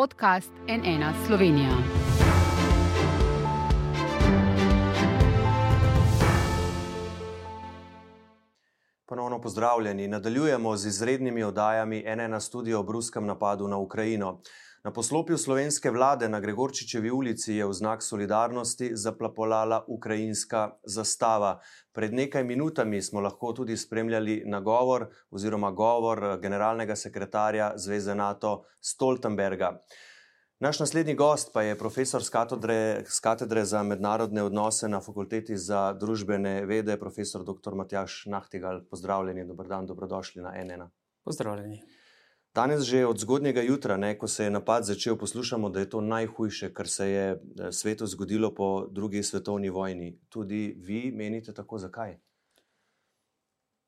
podcast NN Slovenija. Ponovno pozdravljeni. Nadaljujemo z izrednimi oddajami NN studio o ruskem napadu na Ukrajino. Na poslopju slovenske vlade na Gregorčičevi ulici je v znak solidarnosti zaplapolala ukrajinska zastava. Pred nekaj minutami smo lahko tudi spremljali nagovor oziroma govor generalnega sekretarja Zveze NATO Stoltenberga. Naš naslednji gost pa je profesor z katedre, z katedre za mednarodne odnose na Fakulteti za družbene vede, profesor dr. Matjaš Nahtigal. Pozdravljeni, dober dan, dobrodošli na NN. Pozdravljeni. Danes, že od zgodnjega jutra, ne, ko se je napad začel, poslušamo, da je to najhujše, kar se je eh, svetu zgodilo po drugi svetovni vojni. Tudi vi menite tako, zakaj?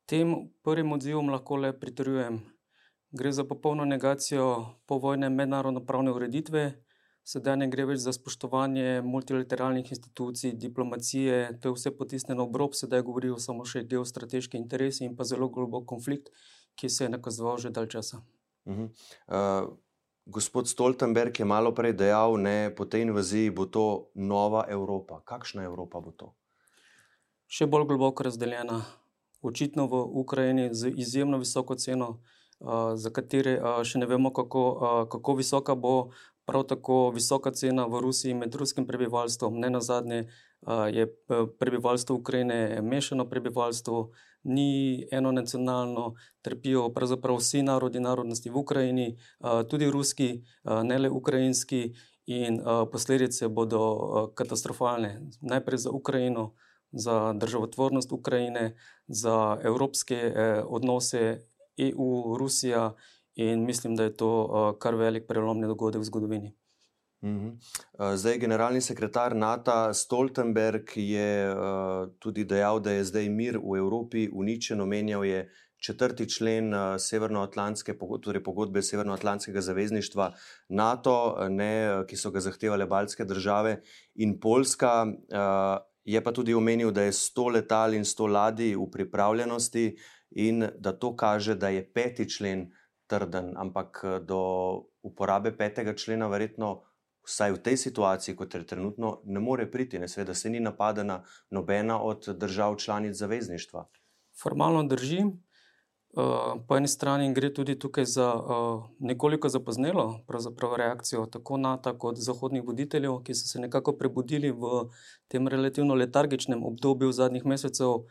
Tem prvim odzivom lahko le pritrjujem. Gre za popolno negacijo povojne mednarodno-pravne ureditve, sedaj ne gre več za spoštovanje multilateralnih institucij, diplomacije, to je vse potisnjeno v rob, sedaj govorijo samo še geostrateški interesi in pa zelo globok konflikt, ki se je nakazoval že dalj časa. Uh -huh. uh, gospod Stoltenberg je malo prej dejal, da po tej invaziji bo to nova Evropa. Kakšna Evropa bo to? Še bolj globoko razdeljena, očitno v Ukrajini z izjemno visoko ceno, uh, za katero uh, še ne vemo, kako, uh, kako visoka bo. Prav tako visoka cena v Rusiji med ruskim prebivalstvom, ne na zadnje, je prebivalstvo Ukrajine mešano prebivalstvo, ni eno nacionalno, trpijo pravzaprav vsi narodi narodnosti v Ukrajini, tudi ruski, ne le ukrajinski, in posledice bodo katastrofalne. Najprej za Ukrajino, za državotvornost Ukrajine, za evropske odnose EU, Rusija, in mislim, da je to kar velik prelomni dogodek v zgodovini. Mhm. Zdaj, generalni sekretar NATO Stoltenberg je uh, tudi dejal, da je zdaj mir v Evropi uničen. Omenjal je četrti člen uh, Severnoatlantske torej pogodbe Severnoatlantskega zavezništva NATO, ne, ki so ga zahtevale baltske države in Poljska. Uh, je pa tudi omenil, da je 100 letal in 100 ladij v pripravljenosti in da to kaže, da je peti člen trden, ampak do uporabe petega člena verjetno vsaj v tej situaciji, kot je trenutno, ne more priti, ne sveda se ni napadena nobena od držav članic zavezništva. Formalno drži. Uh, po eni strani gre tudi tukaj za uh, nekoliko zapoznelo reakcijo tako NATO kot zahodnih voditeljev, ki so se nekako prebudili v tem relativno letargičnem obdobju zadnjih mesecev uh,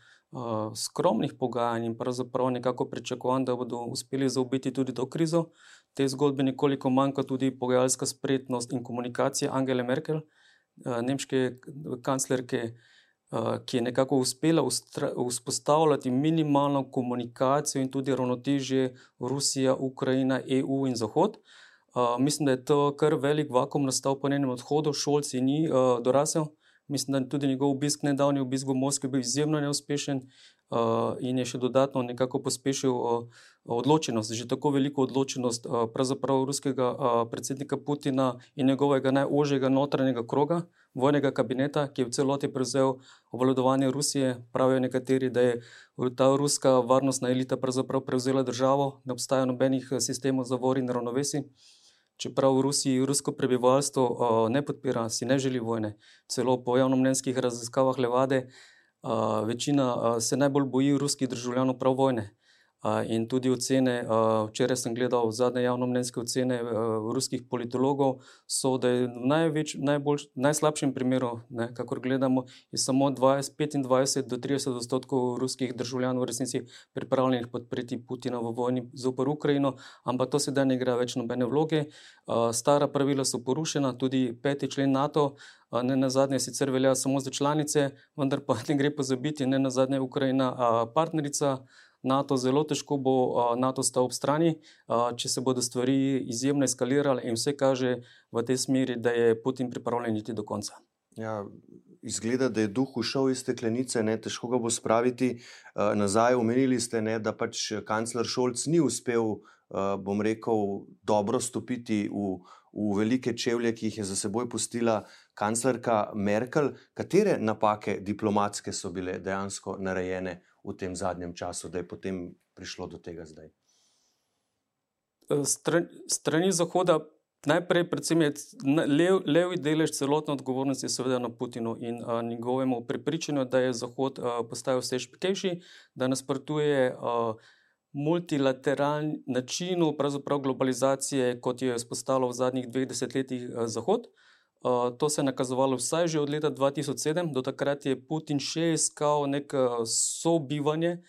skromnih pogajanj in pravzaprav nekako pričakovanj, da bodo uspeli zaobiti tudi to krizo te zgodbe nekoliko manjka tudi pogajalska spretnost in komunikacija Angele Merkel, eh, nemške kanclerke, eh, ki je nekako uspela vzpostavljati minimalno komunikacijo in tudi ravnotežje Rusija, Ukrajina, EU in Zahod. Eh, mislim, da je to kar velik vakum nastal po njenem odhodu, šolci ni dorasel. Mislim, da tudi njegov obisk, nedavni obisk v Moskvi, bil izjemno neuspešen in je še dodatno nekako pospešil odločenost, že tako veliko odločenost pravzaprav ruskega predsednika Putina in njegovega najožjega notranjega kroga, vojnega kabineta, ki je v celoti prevzel obvladovanje Rusije. Pravijo nekateri, da je ta ruska varnostna elita pravzaprav prevzela državo, ne obstaja nobenih sistemov zavor in ravnovesi. Čeprav v Rusiji rusko prebivalstvo ne podpira, si ne želi vojne, celo po javnomnenjskih raziskavah Levade, večina se najbolj boji ruskih državljanov prav vojne. In tudi ocene, včeraj sem gledal zadnje javnomnenjske ocene ruskih politologov, so, da je v največ, najbolj, najslabšem primeru, ne, kakor gledamo, samo 20, 25 do 30 odstotkov ruskih državljanov v resnici pripravljenih podpreti Putina v vojni zopr Ukrajino, ampak to sedaj ne igra več nobene vloge. Stara pravila so porušena, tudi peti člen NATO. Ne na zadnje sicer velja samo za članice, vendar pa ne gre pozabiti, ne na zadnje Ukrajina partnerica. NATO zelo težko bo NATO stal ob strani, če se bodo stvari izjemno eskalirale in vse kaže v tej smeri, da je Putin pripravljen iti do konca. Ja, izgleda, da je duh ušel iz steklenice, ne, težko ga bo spraviti nazaj. Omenili ste, ne, da pač kancler Šolc ni uspel, bom rekel, dobro stopiti v, v velike čevlje, ki jih je za seboj pustila kanclerka Merkel. Katere napake diplomatske so bile dejansko narejene v tem zadnjem času, da je potem prišlo do tega zdaj? Eh, strani Zahoda Najprej, predvsem je lev, levi delež celotne odgovornosti, seveda na Putinu in a, njegovemu prepričanju, da je Zahod a, postal vse špekejši, da nasprotuje multilateralnemu načinu globalizacije, kot jo je vzpostavil v zadnjih dveh desetletjih Zahod. A, to se je nakazovalo vsaj že od leta 2007, do takrat je Putin še iskal neko sobivanje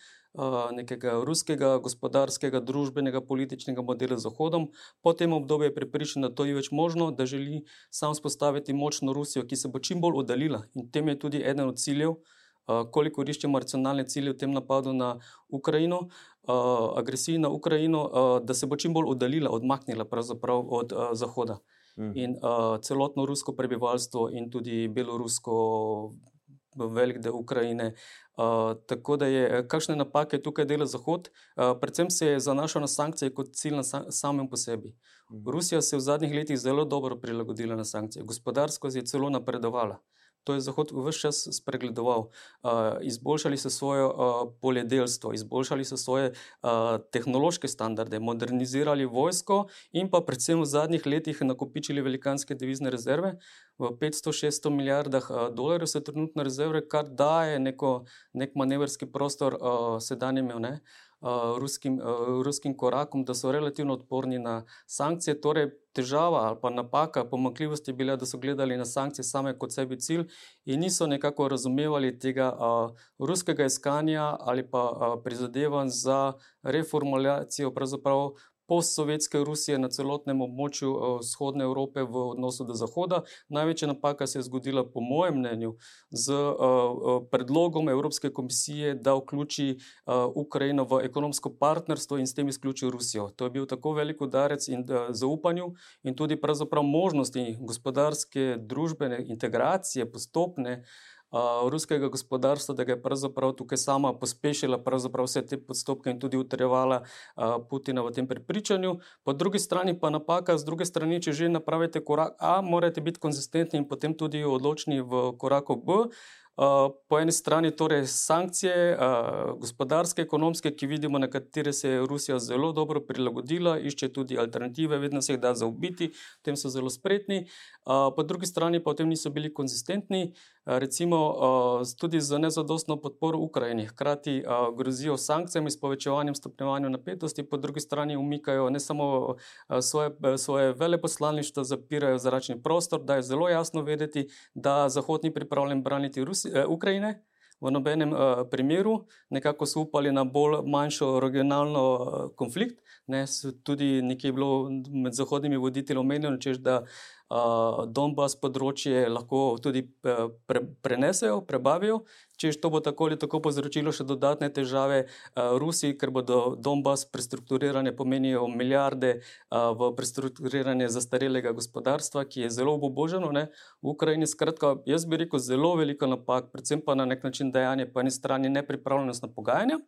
nekega ruskega gospodarskega, družbenega, političnega modela z Zahodom. Po tem obdobju je prepričan, da to ni več možno, da želi sam spostaviti močno Rusijo, ki se bo čim bolj oddaljila. In tem je tudi eden od ciljev, koliko iščemo racionalne cilje v tem napadu na Ukrajino, agresiji na Ukrajino, da se bo čim bolj oddaljila, odmaknila od Zahoda. In uh, celotno rusko prebivalstvo, in tudi belorusko, velik del Ukrajine. Uh, tako da je, kakšne napake tukaj dela Zahod, uh, predvsem se je zanašal na sankcije kot cilj na sam, samem po sebi. Mhm. Rusija se je v zadnjih letih zelo dobro prilagodila na sankcije, gospodarsko je celo napredovala. To je Zahod vse čas spregledoval. Uh, izboljšali so svoje uh, poljedelstvo, izboljšali so svoje uh, tehnološke standarde, modernizirali vojsko in pa predvsem v zadnjih letih nakopičili velikanske devizne rezerve. V 500-600 milijardah uh, dolarjev so trenutne rezerve, kar daje neko, nek manevrski prostor uh, sedanjem. Ne? ruskim, ruskim korakom, da so relativno odporni na sankcije. Torej, težava ali pa napaka, pomakljivost je bila, da so gledali na sankcije same kot sebi cilj in niso nekako razumevali tega a, ruskega iskanja ali pa a, prizadevanj za reformulacijo postsovjetske Rusije na celotnem območju uh, vzhodne Evrope v odnosu do Zahoda. Največja napaka se je zgodila, po mojem mnenju, z uh, predlogom Evropske komisije, da vključi Ukrajino v ekonomsko partnerstvo in s tem izključi Rusijo. To je bil tako velik udarec in zaupanju in tudi pravzaprav možnosti gospodarske, družbene integracije, postopne ruskega gospodarstva, da ga je pravzaprav tukaj sama pospešila vse te postopke in tudi utrjevala Putina v tem prepričanju. Po drugi strani pa napaka, z druge strani, če že napravite korak A, morate biti konzistentni in potem tudi odločni v koraku B. Po eni strani torej sankcije, gospodarske, ekonomske, ki vidimo, na katere se je Rusija zelo dobro prilagodila, išče tudi alternative, vedno se jih da zaobiti, v tem so zelo spretni. Po drugi strani pa v tem niso bili konzistentni, recimo tudi za nezadostno podporo Ukrajini. Hkrati grozijo sankcijami s povečevanjem stopnjevanja napetosti, po drugi strani umikajo ne samo svoje, svoje veleposlaništva, zapirajo zračni prostor, da je zelo jasno vedeti, da Zahod ni pripravljen braniti Rusi, eh, Ukrajine. V nobenem uh, primeru, nekako so upali na bolj manjšo regionalno uh, konflikt. Ne, tudi nekje je bilo med zahodnimi voditelji omenjeno, da Donbass področje lahko tudi eh, pre, prenesejo, prebavijo. Če to bo tako ali tako povzročilo še dodatne težave uh, Rusiji, ker bodo Donbass prestrukturirane pomenijo milijarde uh, v prestrukturiranje zastarelega gospodarstva, ki je zelo oboboženo ne? v Ukrajini. Skratka, jaz bi rekel, zelo veliko napak, predvsem pa na nek način dejanje, po eni strani nepripravljenost na pogajanja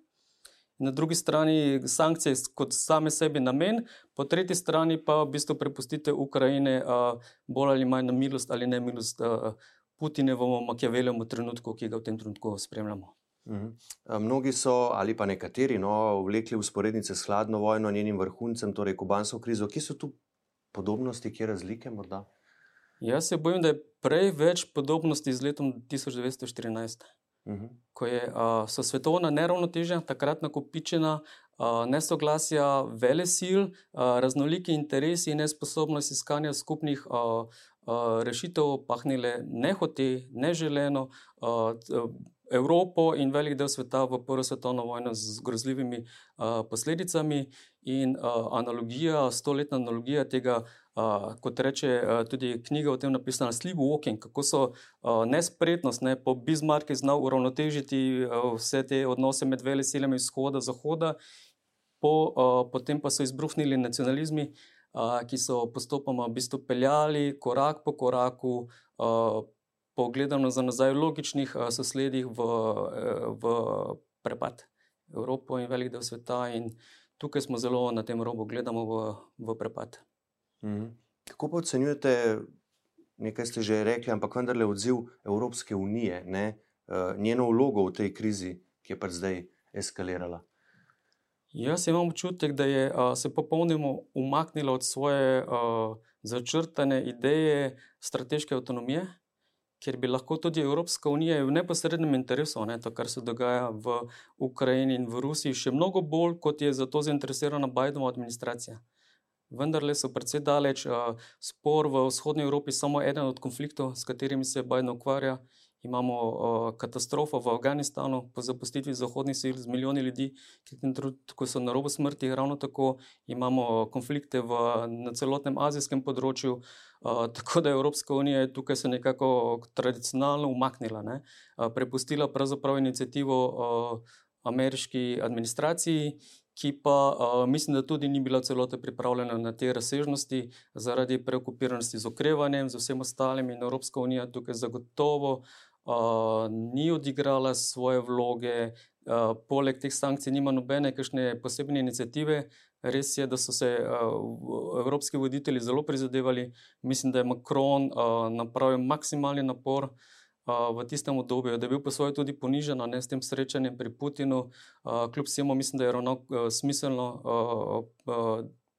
na drugi strani sankcije kot same sebi namen, po tretji strani pa v bistvu prepustite Ukrajine uh, bolj ali manj na milost ali ne milost uh, Putinevemu Makiaveljemu trenutku, ki ga v tem trenutku spremljamo. Mhm. Mnogi so, ali pa nekateri, no, vlekli usporednice s hladno vojno, njenim vrhuncem, torej kubansko krizo. Kje so tu podobnosti, kje razlike morda? Jaz se bojim, da je prej več podobnosti z letom 1914. -huh. ko je, uh, so svetovna neravnotežja takrat nakopičena, uh, nesoglasja, vele sil, uh, raznoliki interesi in nesposobnost iskanja skupnih uh, uh, rešitev, pahnile nehote, neželeno. Uh, Evropo in velik del sveta v Prvo svetovno vojno z grozljivimi uh, posledicami, in uh, analogija, stoletna analogija tega, uh, kot reče uh, tudi knjiga o tem napisana, Sleepwalking, kako so uh, nespretnost, ne, po Bismarcku znal uravnotežiti uh, vse te odnose med velesilami vzhoda in zahoda, po, uh, potem pa so izbruhnili nacionalizmi, uh, ki so postopoma v bistvu peljali korak po koraku. Uh, pogledano za nazaj, logičnih uh, sosledih v, uh, v prepad Evropo in velik del sveta. In tukaj smo zelo na tem robu, gledamo v, v prepad. Mhm. Kako pa ocenjujete, nekaj ste že rekli, ampak vendarle odziv Evropske unije, ne, uh, njeno vlogo v tej krizi, ki je pač zdaj eskalirala? Jaz imam občutek, da je uh, se popolnoma umaknila od svoje uh, začrtane ideje strateške avtonomije, ker bi lahko tudi Evropska unija v neposrednem interesu, ne, to, kar se dogaja v Ukrajini in v Rusiji, še mnogo bolj, kot je za to zainteresirana Bidenova administracija. Vendar le so precej daleč. Uh, spor v vzhodnji Evropi je samo eden od konfliktov, s katerimi se Biden ukvarja imamo uh, katastrofo v Afganistanu, po zapustitvi zahodnih sil z milijoni ljudi, ki so na robu smrti, ravno tako imamo konflikte v, na celotnem azijskem področju. Uh, tako da je Evropska unija tukaj se nekako tradicionalno umaknila, ne? uh, prepustila pravzaprav inicijativo uh, ameriški administraciji. Ki pa uh, mislim, da tudi ni bila celota pripravljena na te razsežnosti, zaradi preokupiranosti z okrevanjem, z vsem ostalim, in Evropska unija tukaj zagotovo uh, ni odigrala svoje vloge, uh, poleg teh sankcij, nima nobene posebne inicijative. Res je, da so se uh, evropski voditelji zelo prizadevali. Mislim, da je Macron uh, napravil maksimalni napor. V tistem obdobju, da je bil po svoje tudi ponižen, ne s tem srečanjem pri Putinu, kljub vsemu, mislim, da je ravno smiselno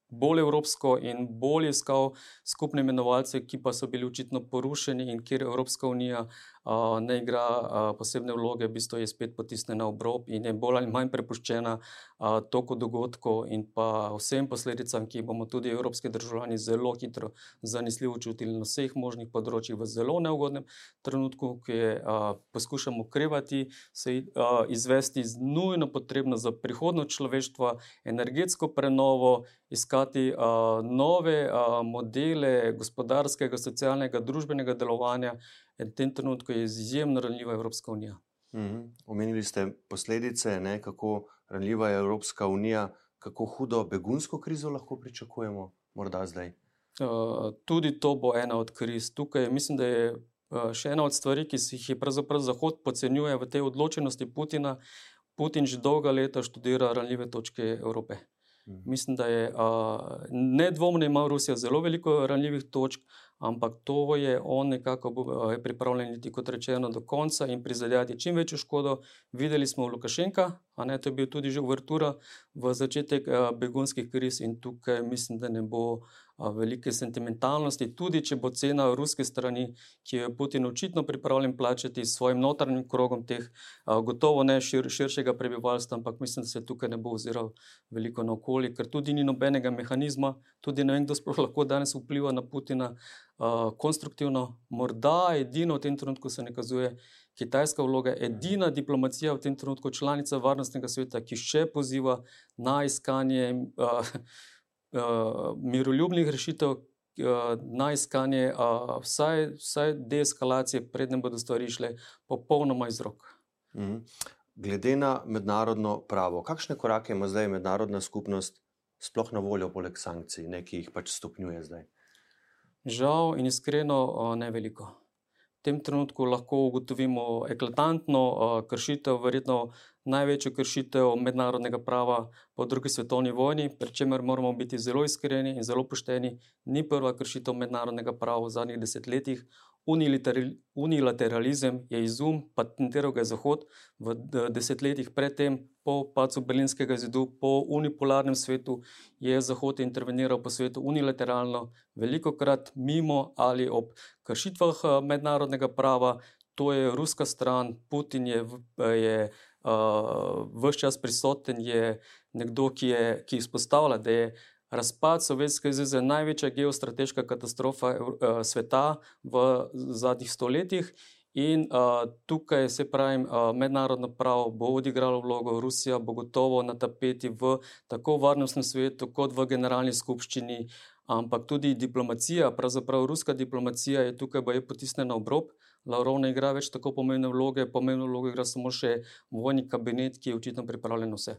bolj evropsko in bolj iskal skupne imenovalce, ki pa so bili očitno porušeni in kjer Evropska unija uh, ne igra uh, posebne vloge, v bistvu je spet potisnjena v obrob in je bolj ali manj prepuščena uh, toku dogodkov in pa vsem posledicam, ki bomo tudi evropski državljani zelo hitro, zanesljivo čutili na vseh možnih področjih v zelo neugodnem trenutku, ki je uh, poskušamo ukrevati, se uh, izvesti nujno potrebno za prihodnost človeštva, energetsko prenovo, iskati uh, nove uh, modele gospodarskega, socialnega, družbenega delovanja. In v tem trenutku je izjemno ranljiva Evropska unija. Mm -hmm. Omenili ste posledice, ne, kako ranljiva je Evropska unija, kako hudo begunsko krizo lahko pričakujemo, morda zdaj. Uh, tudi to bo ena od kriz. Tukaj mislim, da je uh, še ena od stvari, ki si jih pravzaprav Zahod podcenjuje v tej odločenosti Putina. Putin že dolga leta študira ranljive točke Evrope. Mhm. Mislim, da je uh, nedvomno ima Rusija zelo veliko ranljivih točk, ampak to je on nekako uh, pripravljen iti, kot rečeno, do konca in prizadeti čim večjo škodo. Videli smo Lukašenka, a ne to je bil tudi že uvertura v začetek uh, begunskih kriz in tukaj mislim, da ne bo. Velike sentimentalnosti, tudi če bo cena ruske strani, ki jo je Putin očitno pripravljen plačati s svojim notranjim krogom teh, gotovo ne šir, širšega prebivalstva, ampak mislim, da se tukaj ne bo oziral veliko naokoli, ker tudi ni nobenega mehanizma, tudi ne vem, kdo sploh lahko danes vpliva na Putina konstruktivno. Morda edino v tem trenutku se nakazuje. Kitajska vloga je edina diplomacija v tem trenutku, članica Varnostnega sveta, ki še poziva na iskanje uh, miroljubnih rešitev, uh, na iskanje uh, vsaj, vsaj deeskalacije, predtem bodo stvari šle popolnoma iz rok. -hmm. Glede na mednarodno pravo, kakšne korake ima zdaj mednarodna skupnost, sploh na voljo, poleg sankcij, ne, ki jih pač stopnjuje zdaj? Žal in iskreno, ne veliko tem trenutku lahko ugotovimo eklatantno uh, kršitev, verjetno največjo kršitev mednarodnega prava po drugi svetovni vojni, pri čemer moramo biti zelo iskreni in zelo pošteni. Ni prva kršitev mednarodnega prava v zadnjih desetletjih, Unilateralizem je izum, patentiral ga je Zahod v desetletjih predtem, po pacu Berlinskega zidu, po unipolarnem svetu je Zahod interveniral po svetu unilateralno, veliko krat mimo ali ob kršitvah eh, mednarodnega prava. To je ruska stran, Putin je, je uh, vse čas prisoten, je nekdo, ki, je, ki izpostavlja, da je Razpad Sovjetske zveze je največja geostrateška katastrofa uh, sveta v zadnjih stoletjih, in uh, tukaj se pravi, uh, mednarodno pravo bo odigralo vlogo, Rusija bo gotovo na tapeti v tako varnostnem svetu, kot v generalni skupščini, ampak tudi diplomacija, pravzaprav ruska diplomacija je tukaj je potisnjena v obrob. Lavrov ne igra več tako pomembne vloge, pomembno vlogo igra samo še vojni kabinet, ki je očitno pripravljen vse.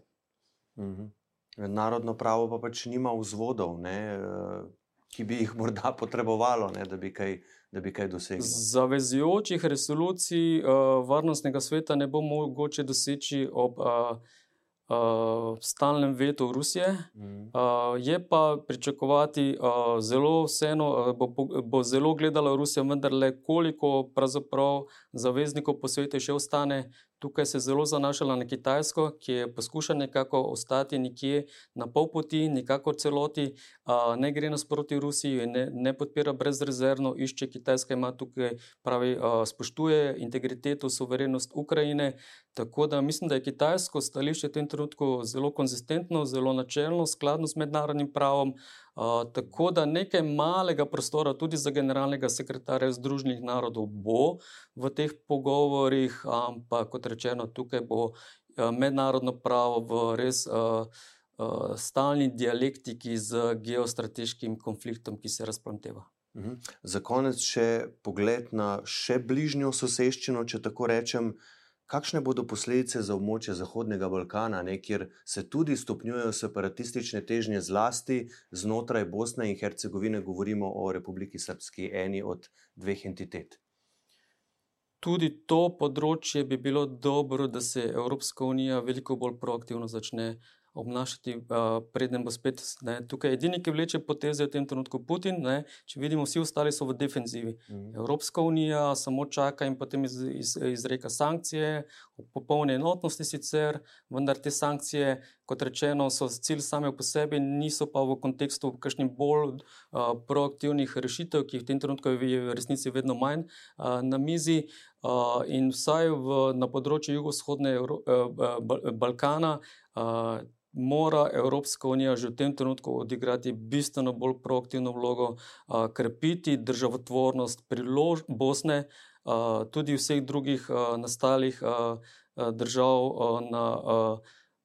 Mm -hmm. Mednarodno pravo pa pač nima vzvodov, ne, eh, ki bi jih morda potrebovalo, ne, da, bi kaj, da bi kaj dosegli. Zavezujočih resolucij uh, Varnostnega sveta ne bo mogoče doseči ob uh, uh, stalnem vetu Rusije. Mm. Uh, je pa pričakovati uh, zelo, vseeno, uh, bo, bo zelo gledala Rusija, vendar le koliko zaveznikov po svetu še ostane Tukaj se je zelo zanašala na Kitajsko, ki je poskušala nekako ostati nekje na pol poti, nekako celoti, ne gre nasproti Rusiji, ne, ne podpira brezrezervno, išče Kitajska, ima tukaj pravi, spoštuje integriteto, soverenost Ukrajine. Tako da mislim, da je kitajsko stališče v tem trenutku zelo konzistentno, zelo načelno, skladno s mednarodnim pravom. Uh, tako da nekaj malega prostora tudi za generalnega sekretarja Združenih narodov bo v teh pogovorih, ampak kot rečeno, tukaj bo uh, mednarodno pravo v res uh, uh, stalni dialektiki z geostrateškim konfliktom, ki se razplanteva. Mhm. Za konec še pogled na še bližnjo soseščino, če tako rečem. Kakšne bodo posledice za območje Zahodnega Balkana, ne, kjer se tudi stopnjujejo separatistične težnje, zlasti znotraj Bosne in Hercegovine, govorimo o Republiki Srpski, eni od dveh entitet? Tudi to področje bi bilo dobro, da se Evropska unija veliko bolj proaktivno začne obnašati, uh, preden bo spet ne, tukaj. Edini, ki vleče poteze v tem trenutku, je Putin. Ne, če vidimo, vsi ostali so v defenzivi. Mm. Evropska unija samo čaka in potem iz, iz, izreka sankcije, v popolni enotnosti sicer, vendar te sankcije, kot rečeno, so cilj same po sebi, niso pa v kontekstu kakšnih bolj uh, proaktivnih rešitev, ki jih v tem trenutku je v resnici vedno manj uh, na mizi. Uh, in vsaj v, na področju jugovzhodne Evro, uh, Balkana, uh, mora Evropska unija že v tem trenutku odigrati bistveno bolj proaktivno vlogo, a, krepiti državotvornost prilož Bosne, tudi vseh drugih nastalih držav na,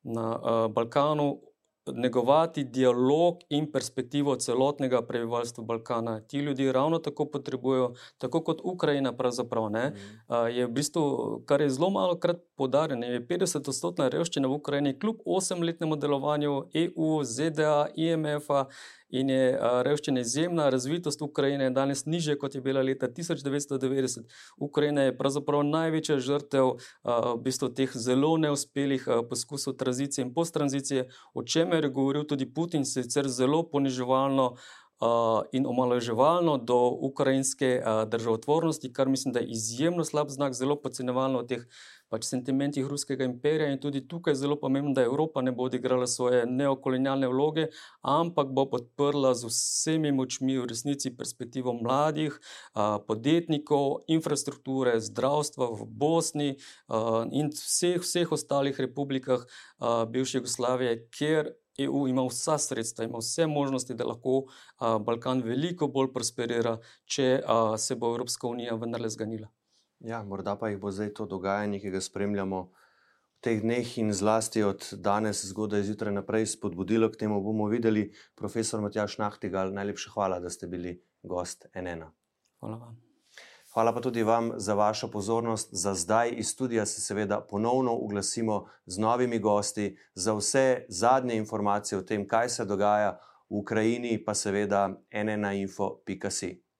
na Balkanu, negovati dialog in perspektivo celotnega prebivalstva Balkana. Ti ljudje ravno tako potrebujejo, tako kot Ukrajina, pravzaprav. Ne, mm. Je v bistvu, kar je zelo malo krat podarjeno, je 50-odstotna revščina v Ukrajini, kljub osemletnemu delovanju EU, ZDA, IMF-a in je revščina izjemna. Razvitost Ukrajine je danes nižja, kot je bila leta 1990. Ukrajina je pravzaprav največja žrtev v bistvu teh zelo neuspelih poskusov tranzicije in posttranzicije, o čemer je govoril tudi Putin, sicer zelo poniževalno. In omalovaževalno do ukrajinske državotvornosti, kar mislim, da je izjemno slab znak, zelo podcenevalno od teh pač sentimentih ruskega imperija in tudi tukaj je zelo pomembno, da Evropa ne bo odigrala svoje neokolonialne vloge, ampak bo podprla z vsemi močmi v resnici perspektivo mladih, podjetnikov, infrastrukture, zdravstva v Bosni in vseh, vseh ostalih republikah bivše Jugoslavije, kjer EU ima vsa sredstva, ima vse možnosti, da lahko Balkan veliko bolj prosperira, če se bo Evropska unija vendarle zganila. Ja, morda pa jih bo zdaj to dogajanje, ki ga spremljamo v teh dneh in zlasti od danes, zgodaj zjutraj naprej, spodbudilo k temu. Bomo videli, profesor Matjaš Nahtigal, najlepša hvala, da ste bili gost NN. Hvala vam. Hvala pa tudi vam za vašo pozornost. Za zdaj iz studia se seveda ponovno oglasimo z novimi gosti. Za vse zadnje informacije o tem, kaj se dogaja v Ukrajini, pa seveda nnainfo.com.